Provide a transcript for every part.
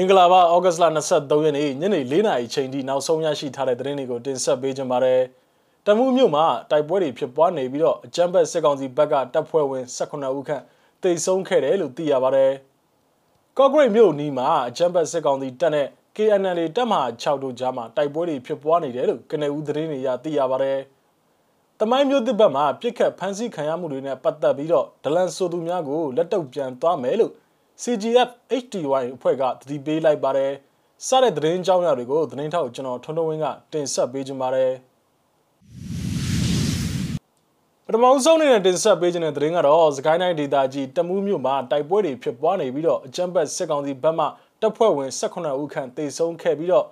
င်္ဂလာပါဩဂတ်လ23ရက်နေ့ညနေ4နာရီချိန်ထိနောက်ဆုံးရရှိထားတဲ့သတင်းတွေကိုတင်ဆက်ပေးကြပါမယ်။တမှုမြို့မှာတိုက်ပွဲတွေဖြစ်ပွားနေပြီးတော့အကြမ်းဖက်စစ်ကောင်စီဘက်ကတပ်ဖွဲ့ဝင်18ဦးခန့်တိတ်ဆုံးခဲ့တယ်လို့သိရပါတယ်။ကော့ဂရိတ်မြို့နီးမှာအကြမ်းဖက်စစ်ကောင်စီတပ်နဲ့ KNL တပ်မဟာ6တို့ကြားမှာတိုက်ပွဲတွေဖြစ်ပွားနေတယ်လို့ကနဦးသတင်းတွေရသိရပါတယ်။တမိုင်းမြို့တစ်ဘက်မှာပြစ်ခတ်ဖမ်းဆီးခံရမှုတွေနဲ့ပတ်သက်ပြီးတော့ဒလန်ဆိုသူများကိုလက်တုပ်ပြန်သွားမယ်လို့ CGF HTY အဖွဲ့ကတတိပေးလိုက်ပါတယ်။စတဲ့သတင်းကြောင်းရာတွေကိုသတင်းထောက်ကျွန်တော်ထွန်းထွန်းဝင်းကတင်ဆက်ပေးကြပါမယ်။ပထမဆုံးအနေနဲ့တင်ဆက်ပေးခြင်းတဲ့သတင်းကတော့စကိုင်းတိုင်းဒေသကြီးတမူးမြို့မှာတိုက်ပွဲတွေဖြစ်ပွားနေပြီးတော့အကြမ်းဖက်စစ်ကောင်စီဘက်မှတပ်ဖွဲ့ဝင်18ဦးခန့်တေဆုံးခဲ့ပြီးတော့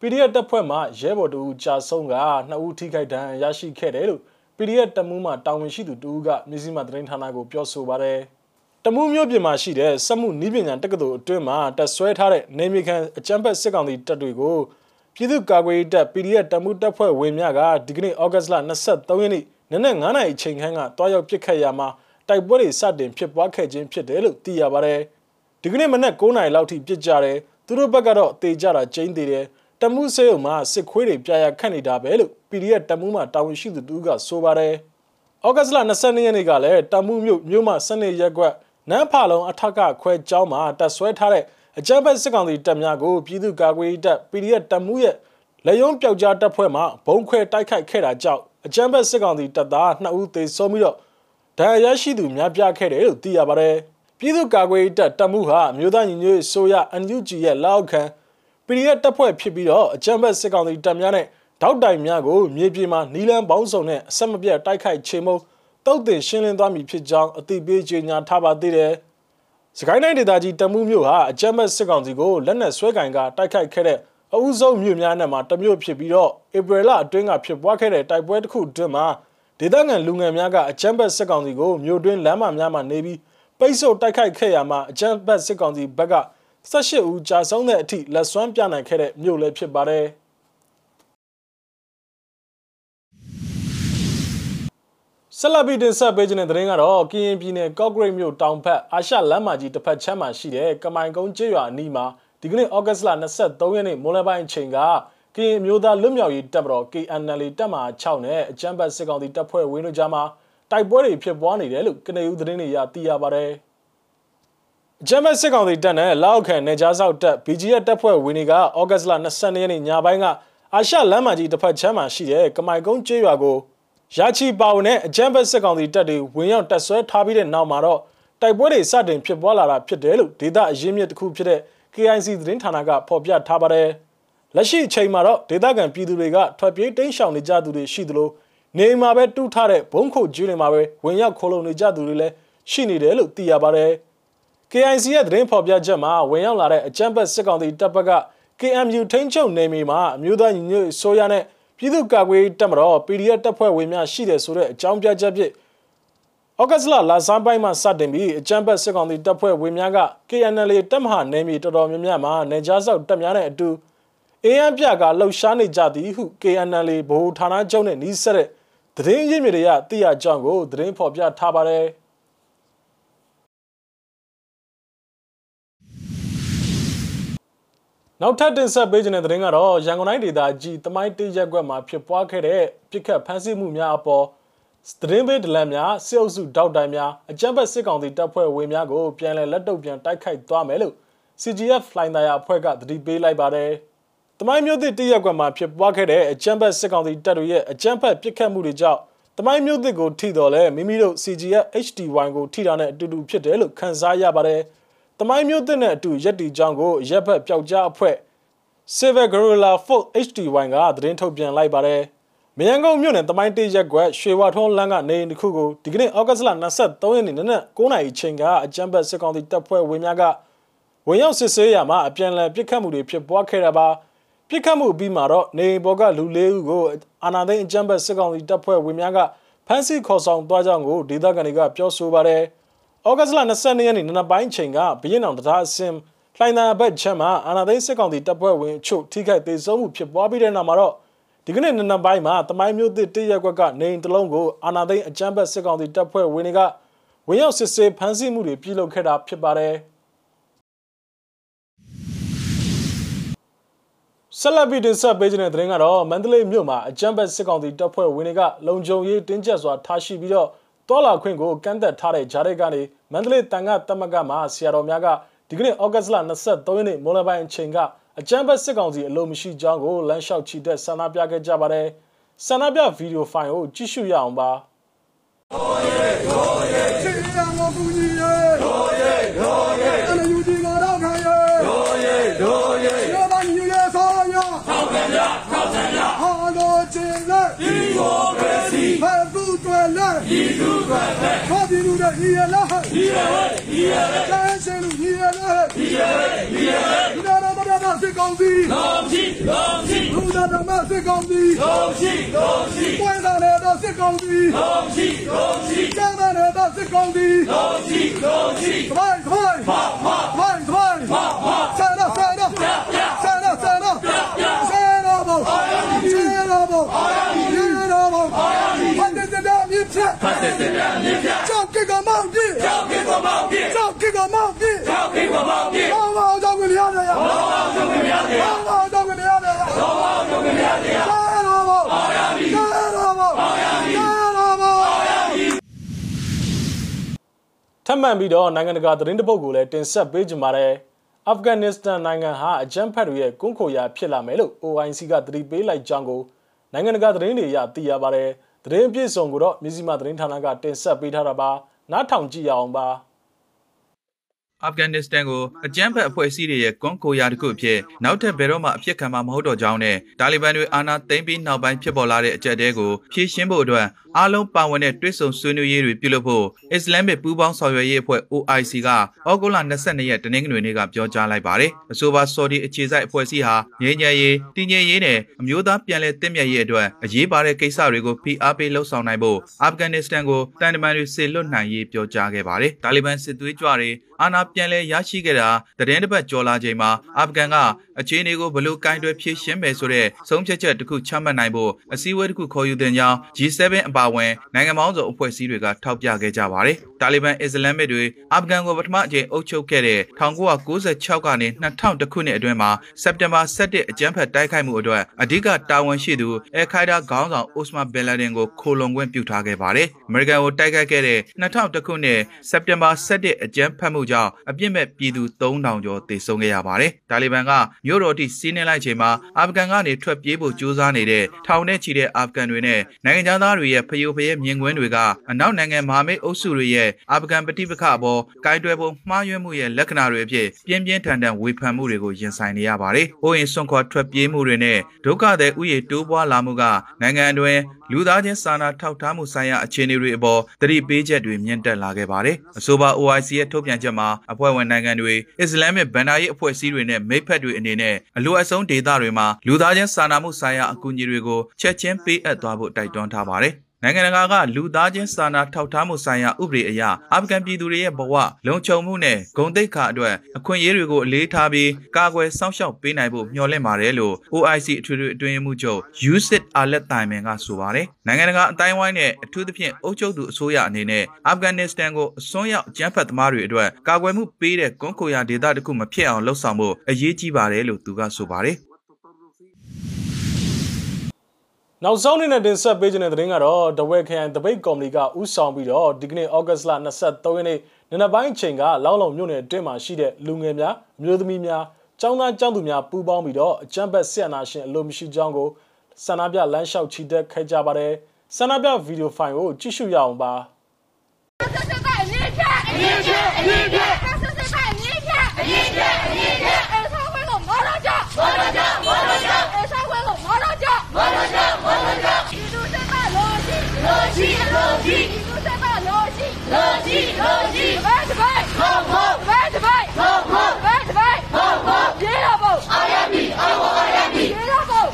PDF တပ်ဖွဲ့မှရဲဘော်တူကြာဆုံးက2ဦးထိခိုက်ဒဏ်ရာရရှိခဲ့တယ်လို့ PDF တမူးမှတာဝန်ရှိသူတူကမြစည်းမသတင်းဌာနကိုပြောဆိုပါတယ်။ တမူးမြို့ပြင်မှာရှိတဲ့စက်မှုနည်းပညာတက္ကသိုလ်အတွင်းမှာတက်ဆွဲထားတဲ့နေမြေခံအကြမ်းဖက်စစ်ကောင်စီတပ်တွေကိုပြည်သူ့ကာကွယ်ရေးတပ် PDF တမူးတပ်ဖွဲ့ဝင်များကဒီကနေ့ဩဂတ်လ23ရက်နေ့နနက်9:00နာရီချိန်ခန့်ကတွားရောက်ပစ်ခတ်ရမှာတိုက်ပွဲတွေစတင်ဖြစ်ပွားခဲ့ခြင်းဖြစ်တယ်လို့သိရပါတယ်။ဒီကနေ့မနက်9:00နာရီလောက်ထိပစ်ကြတယ်။သူတို့ဘက်ကတော့တေကြတာကျင်းသေးတယ်။တမူးစေုံမှာစစ်ခွေးတွေပြရခတ်နေတာပဲလို့ PDF တမူးမှာတာဝန်ရှိသူတူကဆိုပါတယ်။ဩဂတ်လ22ရက်နေ့ကလည်းတမူးမြို့မြို့မှာစနေရက်ကွက် နန်းဖာလုံးအထက်ကခွဲကျောင်းမှာတက်ဆွဲထားတဲ့အကြမ်းဖက်စစ်ကောင်စီတပ်များကိုပြည်သူ့ကာကွယ်ရေးတပ် PDF တပ်မှုရဲ့လက်ရုံးပျောက်ကြားတပ်ဖွဲ့မှဘုံခွဲတိုက်ခိုက်ခဲ့တာကြောင့်အကြမ်းဖက်စစ်ကောင်စီတပ်သား2ဦးသေဆုံးပြီးတော့ဒဏ်ရာရရှိသူများပြားခဲ့တယ်လို့သိရပါတယ်။ပြည်သူ့ကာကွယ်ရေးတပ်တပ်မှုဟာမြို့သားညီညွတ်ရေးဆိုရ NUG ရဲ့လောက်ခံ PDF တပ်ဖွဲ့ဖြစ်ပြီးတော့အကြမ်းဖက်စစ်ကောင်စီတပ်များနဲ့တောက်တိုင်များကိုမြေပြင်မှာနီလန်ပေါင်းစုံနဲ့အဆက်မပြတ်တိုက်ခိုက်ချေမှုန်း တုတ်တင်ရှင်းလင်းသွားမည်ဖြစ်ကြောင်းအသိပေးကြေညာထားပါသေးတယ်။စကိုင်းတိုင်းဒေသကြီးတမူးမြို့ဟာအကြမ်းမဲ့စစ်ကောင်စီကိုလက်နက်ဆွဲကင်ကတိုက်ခိုက်ခဲ့တဲ့အဦးဆုံးမြို့များနဲ့မှာတမြို့ဖြစ်ပြီးတော့ဧပြီလအတွင်းကဖြစ်ပွားခဲ့တဲ့တိုက်ပွဲတစ်ခုအတွင်းမှာဒေသခံလူငယ်များကအကြမ်းဖက်စစ်ကောင်စီကိုမြို့တွင်းလမ်းမများမှာနေပြီးပိတ်ဆို့တိုက်ခိုက်ခဲ့ရမှာအကြမ်းဖက်စစ်ကောင်စီဘက်က18ဦးကြာဆုံးတဲ့အထိလက်စွမ်းပြနိုင်ခဲ့တဲ့မြို့လည်းဖြစ်ပါတယ်။ ဆက်လက်ပြီးတင်ဆက်ပေးခြင်းတဲ့သတင်းကတော့ကရင်ပြည်နယ်ကော့ဂရိတ်မြို့တောင်ဘက်အာရှလမ်းမကြီးတစ်ဖက်ချမ်းမှာရှိတဲ့ကမိုင်ကုန်းကျေးရွာအနီးမှာဒီကနေ့ဩဂတ်စ်လ23ရက်နေ့မိုးလယ်ပိုင်းအချိန်ကကရင်မျိုးသားလွတ်မြောက်ရေးတပ်မတော် KNL တပ်မဟာ6နဲ့အကြမ်းဖက်စစ်ကောင်စီတပ်ဖွဲ့ဝင်းတို့ကြားမှာတိုက်ပွဲတွေဖြစ်ပွားနေတယ်လို့ကနဦးသတင်းတွေရသိရပါတယ်။အကြမ်းဖက်စစ်ကောင်စီတပ်နဲ့လောက်ခံနေကြားဆောက်တပ် BGF တပ်ဖွဲ့ဝင်းတွေကဩဂတ်စ်လ22ရက်နေ့ညပိုင်းကအာရှလမ်းမကြီးတစ်ဖက်ချမ်းမှာရှိတဲ့ကမိုင်ကုန်းကျေးရွာကို ရချီပါဝင်တဲ့အကြမ်းဖက်စစ်ကောင်စီတပ်တွေဝင်ရောက်တပ်ဆွဲထားပြီးတဲ့နောက်မှာတော့တိုက်ပွဲတွေစတင်ဖြစ်ပွားလာတာဖြစ်တယ်လို့ဒေသအရင်းမြစ်တစ်ခုဖြစ်တဲ့ KIC သတင်းဌာနကဖော်ပြထားပါတယ်။လက်ရှိအချိန်မှာတော့ဒေသခံပြည်သူတွေကထွက်ပြေးတိမ်းရှောင်နေကြသူတွေရှိသလိုနေမှာပဲတူးထားတဲ့ဘုံခုတ်ကျင်းတွေမှာပဲဝင်ရောက်ခိုးလုံနေကြသူတွေလည်းရှိနေတယ်လို့သိရပါတယ်။ KIC ရဲ့သတင်းဖော်ပြချက်မှာဝင်ရောက်လာတဲ့အကြမ်းဖက်စစ်ကောင်စီတပ်ဘက်က KMU ထိန်းချုပ်နေမီမှာအမျိုးသားညီညွတ်ဆိုရနဲ့ ပြည်သူ့ကာကွယ်တပ်မတော် PDF တပ်ဖွဲ့ဝင်များရှိတယ်ဆိုတဲ့အကြောင်းပြချက်ဖြင့်ဩဂတ်စ်လလာဆန်းပိုင်းမှာစတင်ပြီးအကြမ်းဖက်စစ်ကောင်စီတပ်ဖွဲ့ဝင်များက KNL တပ်မဟာနယ်မြေတော်တော်များများမှာနေကြားဆောက်တပ်များနဲ့အတူအင်းအပြကလှုပ်ရှားနေကြသည်ဟု KNL ဗဟိုဌာနချုပ်နဲ့နှီးဆက်တဲ့သတင်းရင်းမြစ်တွေကသိရကြောင်းကိုသတင်းဖော်ပြထားပါတယ်။ နောက်ထပ်တင်ဆက်ပေးခြင်းတဲ့သတင်းကတော့ရန်ကုန်တိုင်းဒေသကြီးတမိုင်းတေးရက်ကွက်မှာဖြစ်ပွားခဲ့တဲ့ပြစ်ခတ်ဖမ်းဆီးမှုများအပေါ်သတင်းပေးဒလန်များစစ်အုပ်စုတောက်တိုင်များအကြမ်းဖက်စစ်ကောင်စီတပ်ဖွဲ့ဝင်များကိုပြန်လည်လက်တုပ်ပြန်တိုက်ခိုက်သွားမယ်လို့ CGF လိုင်းသားရအဖွဲ့ကတတိပေးလိုက်ပါတယ်။တမိုင်းမျိုးသစ်တရက်ကွက်မှာဖြစ်ပွားခဲ့တဲ့အကြမ်းဖက်စစ်ကောင်စီတပ်တွေရဲ့အကြမ်းဖက်ပြစ်ခတ်မှုတွေကြောင့်တမိုင်းမျိုးသစ်ကိုထိတော်လဲမိမိတို့ CGF HDY ကိုထိတာနဲ့အတူတူဖြစ်တယ်လို့ခန်းစားရပါတယ်။ တမိုင်းမျိုးသစ်နဲ့အတူရက်တီကြောင်းကိုရက်ဖက်ပျောက်ကြားအဖွဲ့ Silver Gorilla Folk HDY ကသတင်းထုတ်ပြန်လိုက်ပါတယ်။မြန်ကုန်းမြို့နယ်တမိုင်းတေးရက်ကွက်ရွှေဝါထုံးလမ်းကနေတစ်ခုကိုဒီကနေ့ဩဂတ်လ23ရက်နေ့နနက်9:00နာရီချိန်ကအကြမ်းဖက်စစ်ကောင်စီတပ်ဖွဲ့ဝင်များကဝင်ရောက်စစ်ဆေးရမှာအပြန်အလှန်ပစ်ခတ်မှုတွေဖြစ်ပွားခဲ့တာပါ။ပစ်ခတ်မှုပြီးမှတော့နေဘော်ကလူလေးဦးကိုအာနာသိန်းအကြမ်းဖက်စစ်ကောင်စီတပ်ဖွဲ့ဝင်များကဖမ်းဆီးခေါ်ဆောင်သွားကြောင်းကိုဒေသခံတွေကပြောဆိုပါတယ်။ ဩဂတ်လ22ရက်နေ့နနက်ပိုင်းချိန်ကဘရင်အောင်တရားအစင်လှိုင်သာဘက်ချက်မှာအာနာသိန်းစစ်ကောင်စီတပ်ဖွဲ့ဝင်အချို့ထိခိုက်ဒေဆုံးမှုဖြစ်ပွားပြီးတဲ့နောက်မှာတော့ဒီကနေ့နနက်ပိုင်းမှာတမိုင်းမျိုးသစ်တရက်ကွက်ကနေအိမ်တလုံးကိုအာနာသိန်းအကြမ်းဖက်စစ်ကောင်စီတပ်ဖွဲ့ဝင်တွေကဝင်ရောက်စစ်ဆေးဖမ်းဆီးမှုတွေပြုလုပ်ခဲ့တာဖြစ်ပါတယ်ဆက်လက်ပြီးတင်ဆက်ပေးခြင်းတဲ့သတင်းကတော့မန္တလေးမြို့မှာအကြမ်းဖက်စစ်ကောင်စီတပ်ဖွဲ့ဝင်တွေကလုံခြုံရေးတင်းကျပ်စွာထားရှိပြီးတော့ တောလာခွင့်ကိုကန့်သက်ထားတဲ့ဂျားတွေကနေမန္တလေးတန်ခတ်တမကမှာဆရာတော်များကဒီကနေ့ဩဂတ်စ်လ23ရက်နေ့မိုးလယ်ပိုင်းအချိန်ကအကြမ်းဖက်စစ်ကောင်စီအလို့မရှိကြောင်းကိုလမ်းလျှောက်ချီတက်ဆန္ဒပြခဲ့ကြပါတယ်ဆန္ဒပြဗီဒီယိုဖိုင်ကိုကြည့်ရှုရအောင်ပါရောရဲရောရဲချစ်ရမကူညီရဲရော ခေါ်ပြီးလူတွေဒီရလားဒီရဟဲ့ဒီရဟဲ့ကျန်းစင်လူဒီရလားဒီရဟဲ့ဒီရဟဲ့ဒီတော်တော်တော်စစ်ကောင်စီလုံးရှိလုံးရှိလူတော်တော်စစ်ကောင်စီလုံးရှိလုံးရှိပွဲစားတဲ့တော့စစ်ကောင်စီလုံးရှိလုံးရှိကျန်းတဲ့တော့စစ်ကောင်စီလုံးရှိလုံးရှိခိုင်ခိုင်ဟာဟာခိုင်ခိုင်ဟာဟာဆရာဆရာဆရာဆရာဆရာဆရာဆရာဘောဆရာဘောဆရာဘောဖတ်တဲ့တဲ့မြစ် ဖြတ်ဖတ်တဲ့တဲ့မြစ်ဖြတ်ကြောက်ကကမောင်ပြေကြောက်ကကမောင်ပြေကြောက်ကကမောင်ပြေကြောက်ကကမောင်ပြေဟောဟောကြောက်ကလေးရတယ်ဟောဟောကြောက်ကလေးရတယ်ဟောဟောကြောက်ကလေးရတယ်ဟောဟောကြောက်ကလေးရတယ်ဆရာဘောဆရာဘောဆရာဘောဆရာဘောထပ်မံပြီးတော့နိုင်ငံတကာသတင်းတပုတ်ကိုလည်းတင်ဆက်ပေးကြပါမယ်။အာဖဂန်နစ္စတန်နိုင်ငံဟာအကြမ်းဖက်တွေရဲ့ကွန်းခိုရာဖြစ်လာမယ်လို့ OIC ကသတိပေးလိုက်ကြောင်းကိုနိုင်ငံတကာသတင်းတွေအရသိရပါတယ်။ သတင်းအပြည့်စုံကိုတော့မြစည်းမသတင်းဌာနကတင်ဆက်ပေးထားတာပါ။နားထောင်ကြည့်ရအောင်ပါ။ အာဖဂန်နစ္စတန်ကိုအကြမ်းဖက်အဖွဲ့အစည်းတွေရဲ့ကွန်ကိုရာတစ်ခုအဖြစ်နောက်ထပ်ဘယ်တော့မှအဖြစ်ခံမှာမဟုတ်တော့ကြောင်းနဲ့တာလီဘန်တွေအာဏာသိမ်းပြီးနောက်ပိုင်းဖြစ်ပေါ်လာတဲ့အကြက်တဲကိုဖြေရှင်းဖို့အတွက်အားလုံးပါဝင်တဲ့တွဲဆုံဆွေးနွေးရေးတွေပြုလုပ်ဖို့အစ္စလမ်မစ်ပူးပေါင်းဆောင်ရွက်ရေးအဖွဲ့ OIC ကဩဂုတ်လ22ရက်တနင်္ဂနွေနေ့ကပြောကြားလိုက်ပါတယ်။အဆိုပါဆော်ဒီအခြေစိုက်အဖွဲ့အစည်းဟာငြိမ်းချမ်းရေးတည်ငြိမ်ရေးနဲ့အမျိုးသားပြန်လည်တည်မြဲရေးအတွက်အရေးပါတဲ့ကိစ္စတွေကိုဖိအားပေးလှုံ့ဆော်နိုင်ဖို့အာဖဂန်နစ္စတန်ကိုတန်တမန်တွေဆေလွတ်နိုင်ရေးပြောကြားခဲ့ပါတယ်။တာလီဘန်စစ်သွေးကြွတွေအာဏာပြန်လည်ရရှိခဲ့တာတရင်တစ်ပတ်ကျော်လာချိန်မှာအာဖဂန်ကအခြေအနေကိုဘလို့ကင်တွယ်ဖြည့်ရှင်းမယ်ဆိုတဲ့ဆုံးဖြတ်ချက်တစ်ခုချမှတ်နိုင်ဖို့အစည်းအဝေးတစ်ခုခေါ်ယူတဲ့ကြောင်း G7 အပါအဝင်နိုင်ငံပေါင်းစုံအဖွဲ့အစည်းတွေကထောက်ပြခဲ့ကြပါတယ်။တာလီဘန်အစ္စလာမစ်တွေအာဖဂန်ကိုပထမအကြိမ်အုပ်ချုပ်ခဲ့တဲ့1996ကနေ2000ခုနှစ်အတွင်းမှာစက်တင်ဘာ17အကြမ်းဖက်တိုက်ခိုက်မှုအတွက်အဓိကတာဝန်ရှိသူအယ်ခိုင်ဒါခေါင်းဆောင်အိုစမန်ဘင်လာဒင်ကိုခိုလုံခွင့်ပြုထားခဲ့ပါတယ်။အမေရိကန်ကိုတိုက်ခိုက်ခဲ့တဲ့2000ခုနှစ်စက်တင်ဘာ17အကြမ်းဖက်မှုကြောင့်အပြစ်မဲ့ပြည်သူ3000ကျော်သေဆုံးခဲ့ရပါတယ်။တာလီဘန်ကမြို့တော်ထိစီးနှင်းလိုက်ချိန်မှာအာဖဂန်ကနေထွက်ပြေးဖို့ကြိုးစားနေတဲ့ထောင်နဲ့ချီတဲ့အာဖဂန်တွေနဲ့နိုင်ငံသားတွေရဲ့ဖျို့ဖျဲမြင်ကွင်းတွေကအနောက်နိုင်ငံမဟာမိတ်အုပ်စုတွေရဲ့အာဖဂန်ပဋိပက္ခအပေါ်ကိုင်တွယ်ပုံမှားယွင်းမှုရဲ့လက္ခဏာတွေအဖြစ်ပြင်းပြင်းထန်ထန်ဝေဖန်မှုတွေကိုရင်ဆိုင်နေရပါတယ်။အိုးရင်စွန့်ခွာထွက်ပြေးမှုတွေနဲ့ဒုက္ခသည်ဥယေတိုးပွားလာမှုကနိုင်ငံအတွင်းလူသားချင်းစာနာထောက်ထားမှုဆိုင်ရာအခြေအနေတွေအပေါ်သတိပေးချက်တွေမြင့်တက်လာခဲ့ပါတယ်။အဆိုပါ OIC ရဲ့ထုတ်ပြန်ချက်မှာအဖွဲ့ဝင်နိုင်ငံတွေအစ္စလာမစ်ဗန်ဒါရေးအဖွဲ့အစည်းတွေနဲ့မိတ်ဖက်တွေအနေနဲ့အလိုအဆုံးဒေသတွေမှာလူသားချင်းစာနာမှုဆိုင်ရာအကူအညီတွေကိုချက်ချင်းပေးအပ်သွားဖို့တိုက်တွန်းထားပါတယ်။ နိုင်ငံတကာကလူသားချင်းစာနာထောက်ထားမှုဆိုင်ရာဥပဒေအရအာဖဂန်ပြည်သူတွေရဲ့ဘဝလုံခြုံမှုနဲ့ဂုဏ်သိက္ခာအတွက်အခွင့်အရေးတွေကိုအလေးထားပြီးကာကွယ်စောင့်ရှောက်ပေးနိုင်ဖို့မျှော်လင့်ပါတယ်လို့ OIC အထွေထွေအတွင်းမှုချုပ် Yusuf Alet Taiman ကဆိုပါတယ်။နိုင်ငံတကာအတိုင်းဝိုင်းနဲ့အထူးသဖြင့်အုပ်ချုပ်သူအစိုးရအနေနဲ့အာဖဂန်နစ္စတန်ကိုအစွန်းရောက်ကျန်းဖက်သမားတွေအတွက်ကာကွယ်မှုပေးတဲ့ကွန်ကိုယာဒေသတခုမဖြစ်အောင်လှုံ့ဆော်ဖို့အရေးကြီးပါတယ်လို့သူကဆိုပါတယ်။ နောက်ဆုံးအနေနဲ့တင်ဆက်ပေးခြင်းတဲ့သတင်းကတော့တဝဲခရိုင်တပိတ်ကော်မတီကဥဆောင်ပြီးတော့ဒီကနေ့ဩဂတ်စ်လ23ရက်နေ့နနက်ပိုင်းချိန်ကလောင်းလုံမြို့နယ်အတွင်းမှာရှိတဲ့လူငယ်များအမျိုးသမီးများចောင်းသားចောင်းသူများပူးပေါင်းပြီးတော့အကြမ်းဖက်ဆရာနာရှင်အလိုမရှိကြောင်းကိုဆန္ဒပြလမ်းလျှောက်ချီတက်ခဲ့ကြပါတယ်ဆန္ဒပြဗီဒီယိုဖိုင်ကိုကြည့်ရှုရအောင်ပါဆက်ဆက်ပါအမြင့်ဖြတ်အမြင့်ဖြတ်အမြင့်ဖြတ်ဆက်ဆက်ပါ လောရှိလောရှိဒီလူစက်ပါလောရှိလောရှိလောရှိဘယ်တပိုက်ဟောဟောဘယ်တပိုက်ဟောဟောဘယ်တပိုက်ဟောဟောပြေတော့ဘုံအာရမီအာဝအာရမီပြေတော့ဘုံ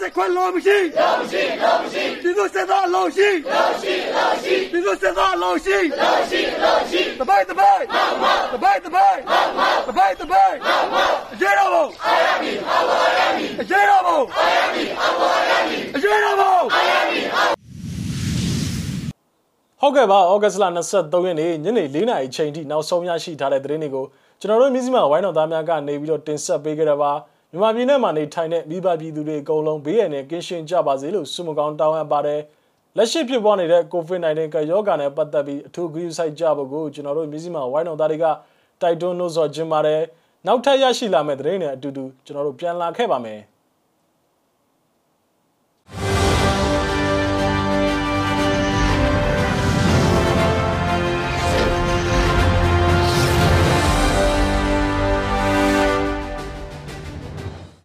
စစ်ခွဲလုံးမရှိလုံးရှိလုံးရှိပြည်သူစစ်သားလုံးရှိလုံးရှိလုံးရှိပြည်သူစစ်သားလုံးရှိလုံးရှိလုံးရှိတပိုက်တပိုက်တပိုက်တပိုက်တပိုက်တပိုက်အကျေတော်ဘုံအာရမီအာဝရမီအကျေတော်ဘုံအာရမီအာဝရမီအကျေတော်ဘုံဟုတ်ကဲ့ပါဩဂတ်စ်လ23ရက်နေ့ညနေ4နာရီချိန်ထိနောက်ဆုံးရရှိထားတဲ့သတင်းတွေကိုကျွန်တော်တို့မြစည်းမဝိုင်းတော်သားများကနေပြီးတော့တင်ဆက်ပေးကြတာပါ မြန်မာပြည်နယ်မှာနေထိုင်တဲ့မိဘပြည်သူတွေအကုန်လုံးဘေးရန်နဲ့ကင်းရှင်းကြပါစေလို့ဆုမကောင်းတောင်းအပ်ပါတယ်လက်ရှိဖြစ်ပွားနေတဲ့ COVID-19 ကရောဂါနဲ့ပတ်သက်ပြီးအထူးဂရုစိုက်ကြဖို့ကိုကျွန်တော်တို့မြစည်းမဝိုင်းတော်သားတွေကတိုက်တွန်းလို့ဆိုခြင်းပါတယ်နောက်ထပ်ရရှိလာမယ့်သတင်းတွေအတူတူကျွန်တော်တို့ပြန်လာခဲ့ပါမယ်